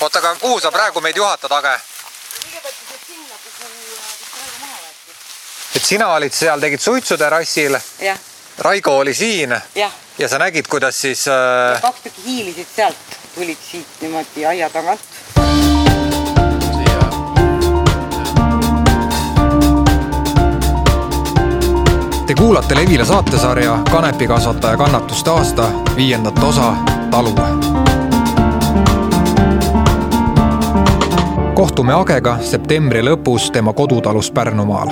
oota, aga kuhu sa praegu meid juhatad, Age? kõigepealt sa teed sinna, kuhu vist praegu maha võeti. et sina olid seal, tegid suitsuterrassil, jah, Raigo oli siin jah, ja sa nägid, kuidas siis äh, kaks tükki hiilisid sealt, tulid siit niimoodi aia tagant. Te kuulate Levila saatesarja Kanepikasvataja kannatuste aasta viiendat osa Talu. Kohtume Agega septembri lõpus tema kodutalus Pärnumaal.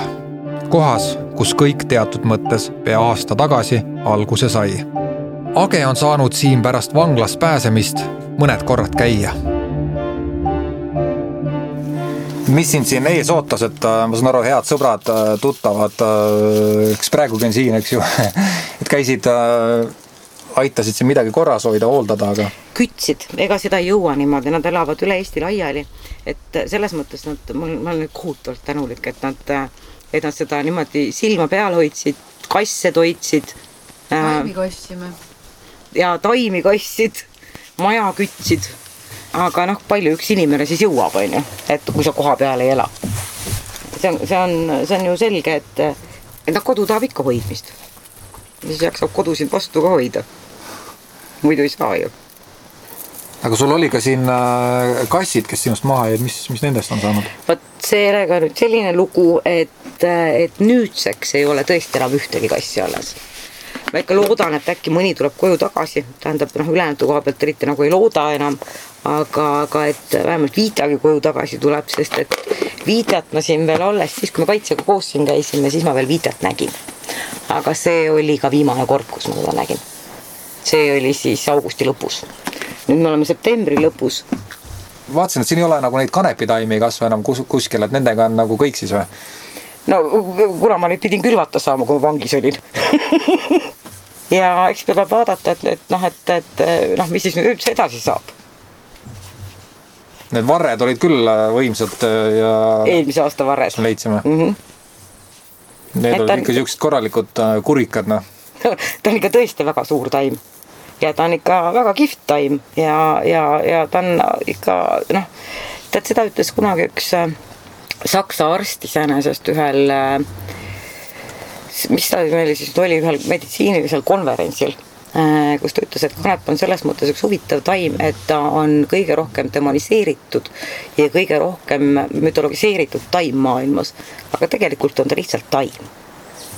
kohas, kus kõik teatud mõttes pea aasta tagasi alguse sai. Age on saanud siin pärast vanglast pääsemist mõned korrad käia mis sind siin ees ootas, et äh, ma saan aru, head sõbrad, tuttavad, kes praegugi on siin, eks ju, et käisid, aitasid siin midagi korras hoida, hooldada, aga kütsid, ega seda ei jõua niimoodi, nad elavad üle Eesti laiali. et selles mõttes nad, mul, ma olen kohutavalt tänulik, et nad, et nad seda niimoodi silma peal hoidsid, kasse toitsid äh, taimi kostsime. ja taimi kostsid, maja kütsid. aga noh, palju üks inimene siis jõuab, onju, et kui sa koha peal ei ela. see on, see on, see on ju selge, et, et noh, kodu tahab ikka hoidmist. siis jaksab kodusid vastu ka hoida. Muidu ei saa ju aga sul oli ka siin äh, kassid, kes sinust maha jäid, mis, mis nendest on saanud? vot sellega nüüd selline lugu, et, et nüüdseks ei ole tõesti enam ühtegi kassi alles. ma ikka loodan, et äkki mõni tuleb koju tagasi, tähendab noh, ülejäänud koha pealt eriti nagu ei looda enam, aga, aga et vähemalt Viitagi koju tagasi tuleb, sest et Viitat ma siin veel alles, siis kui me kaitsega koos siin käisime, siis ma veel Viitat nägin. aga see oli ka viimane kord, kus ma teda nägin. See oli siis augusti lõpus. nüüd me oleme septembri lõpus vaatasin, et siin ei ole nagu neid kanepitaimi kasva enam kus, kuskil, et nendega on nagu kõik siis või? no kuna ma nüüd pidin külvata saama, kui ma vangis olin ja eks tuleb vaadata, et, et noh, et, et noh, mis siis nüüd üldse edasi saab. Need varred olid küll äh, võimsad äh, ja eelmise aasta varres me leidsime. mm. -hmm. Need Et olid on- ikka siuksed korralikud äh, kurikad, noh. ta on ikka tõesti väga suur taim ja ta on ikka väga kihvt taim ja, ja, ja ta on ikka noh, tead, seda ütles kunagi üks äh, saksa arst iseenesest ühel äh, mis ta meil siis oli ühel meditsiinilisel konverentsil, kus ta ütles, et kanep on selles mõttes üks huvitav taim, et ta on kõige rohkem demoniseeritud ja kõige rohkem mütologiseeritud taim maailmas. aga tegelikult on ta lihtsalt taim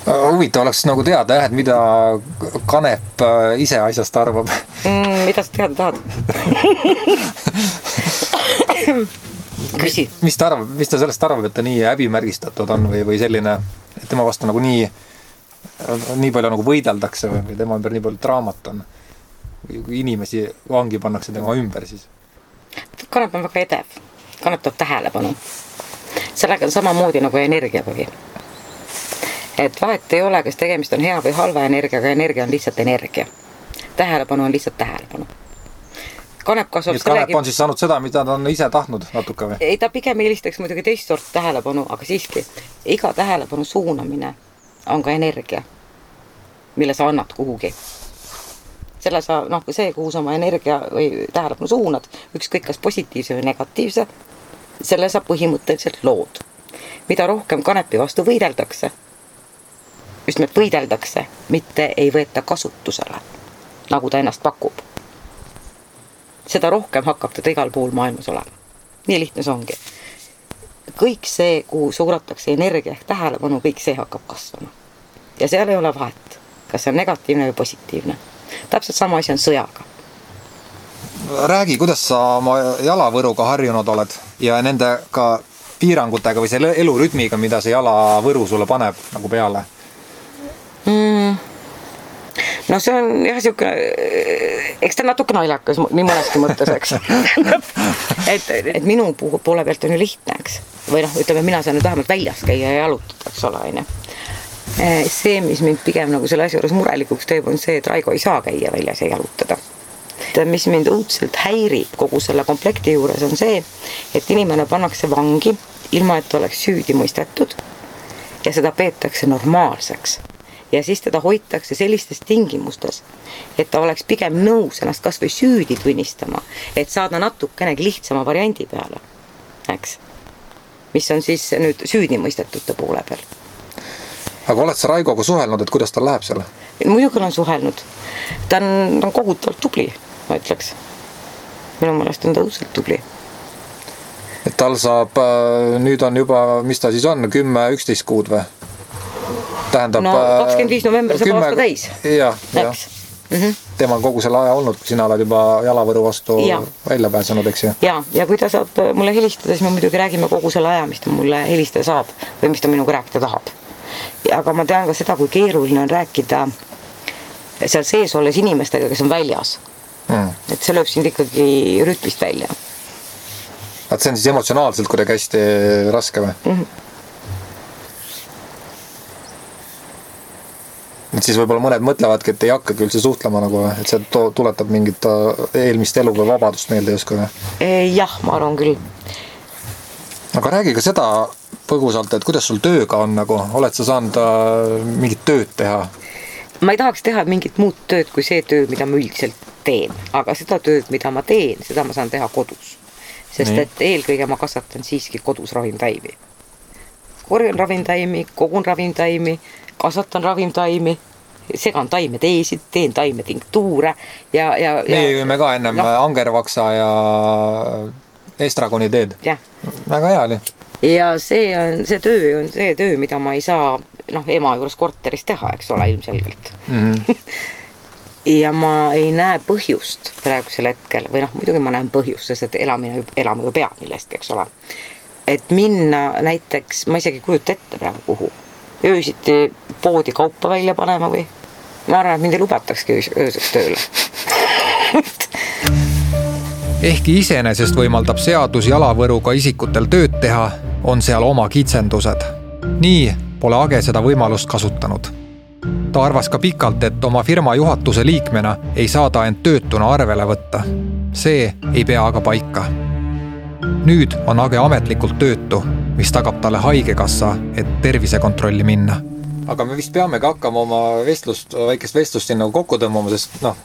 huvitav oleks nagu teada jah, et mida Kanep äh, ise asjast arvab. mm,. mida sa teada tahad? küsi. mis ta arvab, mis ta sellest arvab, et ta nii häbimärgistatud on või, või selline, et tema vastu nagu nii, nii palju nagu võideldakse või, või tema ümber nii palju draamat on. kui inimesi vangi pannakse tema ümber, siis kanep on väga edev, kanep tahab tähelepanu. sellega on samamoodi nagu energiagagi. Et vahet ei ole, kas tegemist on hea või halva energiaga, energia on lihtsalt energia. tähelepanu on lihtsalt tähelepanu. kanep kasvab nii et Kanep on siis saanud seda, mida ta on ise tahtnud natuke või? ei, ta pigem eelistaks muidugi teist sorti tähelepanu, aga siiski iga tähelepanu suunamine on ka energia, mille sa annad kuhugi. selle sa noh, see, kuhu sa oma energia või tähelepanu suunad, ükskõik kas positiivse või negatiivse, selle sa põhimõtteliselt lood. mida rohkem kanepi vastu võideldakse, just nimelt võideldakse, mitte ei võeta kasutusele, nagu ta ennast pakub seda rohkem hakkab teda igal pool maailmas olema. nii lihtne see ongi. kõik see, kuhu suunatakse energia ehk tähelepanu, kõik see hakkab kasvama. ja seal ei ole vahet, kas see on negatiivne või positiivne. täpselt sama asi on sõjaga. räägi, kuidas sa oma jalavõruga harjunud oled ja nende ka piirangutega või selle elurütmiga, mida see jalavõru sulle paneb nagu peale. No see on jah, sihuke, eks ta natuke naljakas nii mõneski mõttes, eks. et, et minu poole pealt on ju lihtne, eks. või noh, ütleme, mina saan nüüd vähemalt väljas käia ja jalutada, eks ole, onju. see, mis mind pigem nagu selle asja juures murelikuks teeb, on see, et Raigo ei saa käia väljas ja jalutada. mis mind õudselt häirib kogu selle komplekti juures, on see, et inimene pannakse vangi, ilma et oleks süüdi mõistetud ja seda peetakse normaalseks ja siis teda hoitakse sellistes tingimustes, et ta oleks pigem nõus ennast kasvõi süüdi tunnistama, et saada natukenegi lihtsama variandi peale, eks. mis on siis nüüd süüdimõistetute poole peal. aga oled sa Raigoga suhelnud, et kuidas tal läheb seal? muidugi olen suhelnud, ta on, ta on kohutavalt tubli, ma ütleks. minu meelest on ta õudselt tubli et tal saab, äh, nüüd on juba, mis ta siis on, kümme, üksteist kuud või? Tähendab. no äh, kakskümmend viis november saab aasta täis. jah, jah. Mm -hmm. tema on kogu selle aja olnud, kui sina oled juba jalavõru vastu ja. välja pääsenud, eks ju? ja, ja kui ta saab mulle helistada, siis me muidugi räägime kogu selle aja, mis ta mulle helistada saab või mis ta minuga rääkida tahab. aga ma tean ka seda, kui keeruline on rääkida seal sees olles inimestega, kes on väljas mm.. et see lööb sind ikkagi rütmist välja. vaat see on siis emotsionaalselt kuidagi hästi raske või mm? -hmm et siis võib-olla mõned mõtlevadki, et ei hakkagi üldse suhtlema nagu, et see to-, tuletab mingit äh, eelmist elu või vabadust meelde justkui või? jah, ma arvan küll. aga räägi ka seda põgusalt, et kuidas sul tööga on nagu, oled sa saanud äh, mingit tööd teha? ma ei tahaks teha mingit muud tööd kui see töö, mida ma üldiselt teen, aga seda tööd, mida ma teen, seda ma saan teha kodus. sest Nii. et eelkõige ma kasvatan siiski kodus ravimtaimi. korjan ravimtaimi, kogun ravimtaimi kasvatan ravimtaimi, segan taimeteesid, teen taimetinktuure ja, ja, ja. meie jõime ka ennem no. angervaksa ja estragoni teed. väga hea oli. ja see on, see töö on see töö, mida ma ei saa noh, ema juures korteris teha, eks ole, ilmselgelt mm. -hmm. ja ma ei näe põhjust praegusel hetkel või noh, muidugi ma näen põhjust, sest et elamine, elama ju peab millestki, eks ole. et minna näiteks, ma isegi ei kujuta ette praegu, kuhu öösiti poodi kaupa välja panema või? ma arvan, et mind ei lubatakski ööseks tööle ehkki iseenesest võimaldab seadus jalavõruga isikutel tööd teha, on seal oma kitsendused. nii pole Age seda võimalust kasutanud. ta arvas ka pikalt, et oma firma juhatuse liikmena ei saa ta end töötuna arvele võtta. see ei pea aga paika. Nüüd on Age ametlikult töötu mis tagab talle Haigekassa, et tervisekontrolli minna. aga me vist peamegi hakkama oma vestlust, väikest vestlust siin nagu kokku tõmbama, sest noh,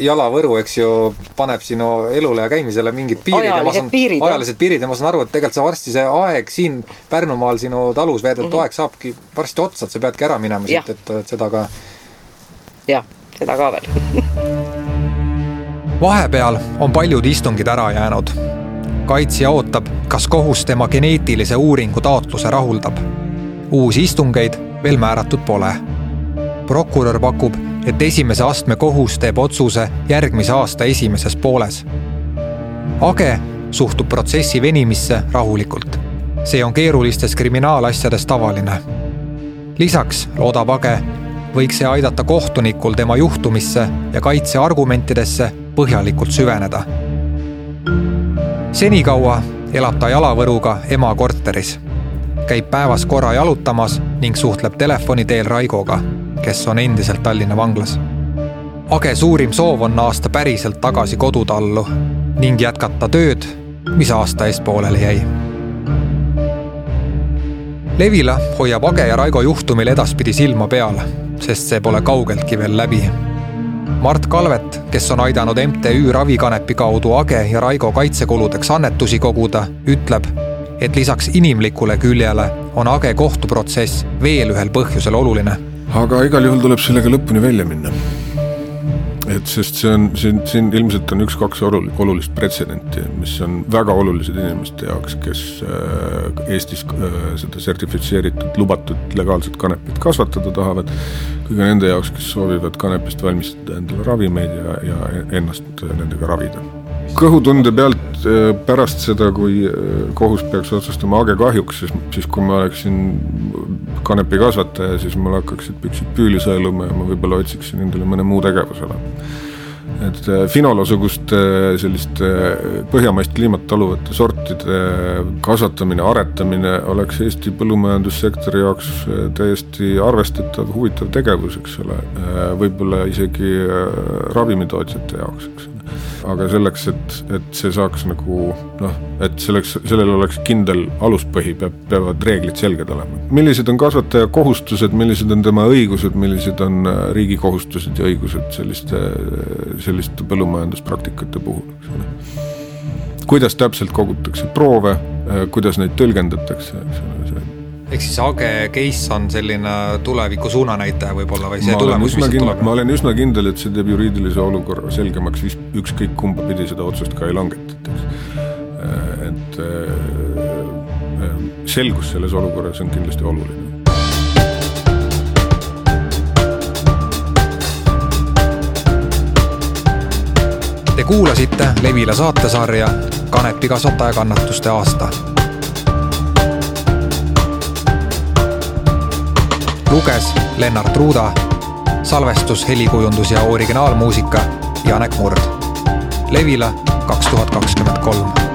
jalavõru, eks ju, paneb sinu elule ja käimisele mingid piirid. ajalised piirid. ajalised piirid ja ma saan aru, et tegelikult see varsti see aeg siin Pärnumaal sinu talus veedetud mm -hmm. aeg saabki varsti otsa, et sa peadki ära minema siit, et, et seda ka. jah, seda ka veel vahepeal on paljud istungid ära jäänud kaitsja ootab, kas kohus tema geneetilise uuringu taotluse rahuldab. uusi istungeid veel määratud pole. prokurör pakub, et esimese astme kohus teeb otsuse järgmise aasta esimeses pooles. Age suhtub protsessi venimisse rahulikult. see on keerulistes kriminaalasjades tavaline. lisaks loodab Age, võiks see aidata kohtunikul tema juhtumisse ja kaitse argumentidesse põhjalikult süveneda senikaua elab ta jalavõruga ema korteris. käib päevas korra jalutamas ning suhtleb telefoni teel Raigoga, kes on endiselt Tallinna vanglas. Age suurim soov on naasta päriselt tagasi kodutallu ning jätkata tööd, mis aasta eest pooleli jäi. Levila hoiab Age ja Raigo juhtumil edaspidi silma peal, sest see pole kaugeltki veel läbi Mart Kalvet, kes on aidanud MTÜ Ravikanepi kaudu Age ja Raigo kaitsekuludeks annetusi koguda, ütleb, et lisaks inimlikule küljele on Age kohtuprotsess veel ühel põhjusel oluline. aga igal juhul tuleb sellega lõpuni välja minna et sest see on, siin, siin ilmselt on üks-kaks olul-, olulist pretsedenti, mis on väga olulised inimeste jaoks, kes äh, Eestis äh, seda sertifitseeritud, lubatud legaalset kanepit kasvatada tahavad, kui ka nende jaoks, kes soovivad kanepist valmistada endale ravimeid ja, ja ennast nendega ravida kõhutunde pealt äh, pärast seda, kui äh, kohus peaks otsustama Age kahjuks, siis, siis kui ma oleksin kanepikasvataja, siis mul hakkaksid püksid püüli sõeluma ja ma võib-olla otsiksin endale mõne muu tegevusala. et äh, finolosugust sellist põhjamaist kliimat taluvate sortide kasvatamine, aretamine oleks Eesti põllumajandussektori jaoks täiesti arvestatav, huvitav tegevus, eks ole, võib-olla isegi ravimitootjate jaoks, eks ole aga selleks, et, et see saaks nagu noh, et selleks, sellel oleks kindel aluspõhi, peab, peavad reeglid selged olema. millised on kasvataja kohustused, millised on tema õigused, millised on äh, riigi kohustused ja õigused selliste, selliste põllumajanduspraktikate puhul, eks ole. kuidas täpselt kogutakse proove, äh, kuidas neid tõlgendatakse, eks ole, ehk siis Age case on selline tuleviku suunanäitaja võib-olla või see ma tulemus, mis kindel, tuleb? ma olen üsna kindel, et see teeb juriidilise olukorra selgemaks, ükskõik kumba pidi seda otsust ka ei langetataks. Äh, et äh, äh, selgus selles olukorras on kindlasti oluline. Te kuulasite Levila saatesarja Kanepikasvataja kannatuste aasta luges Lennart Ruuda, salvestus, helikujundus ja originaalmuusika Janek Murd. Levila kaks tuhat kakskümmend kolm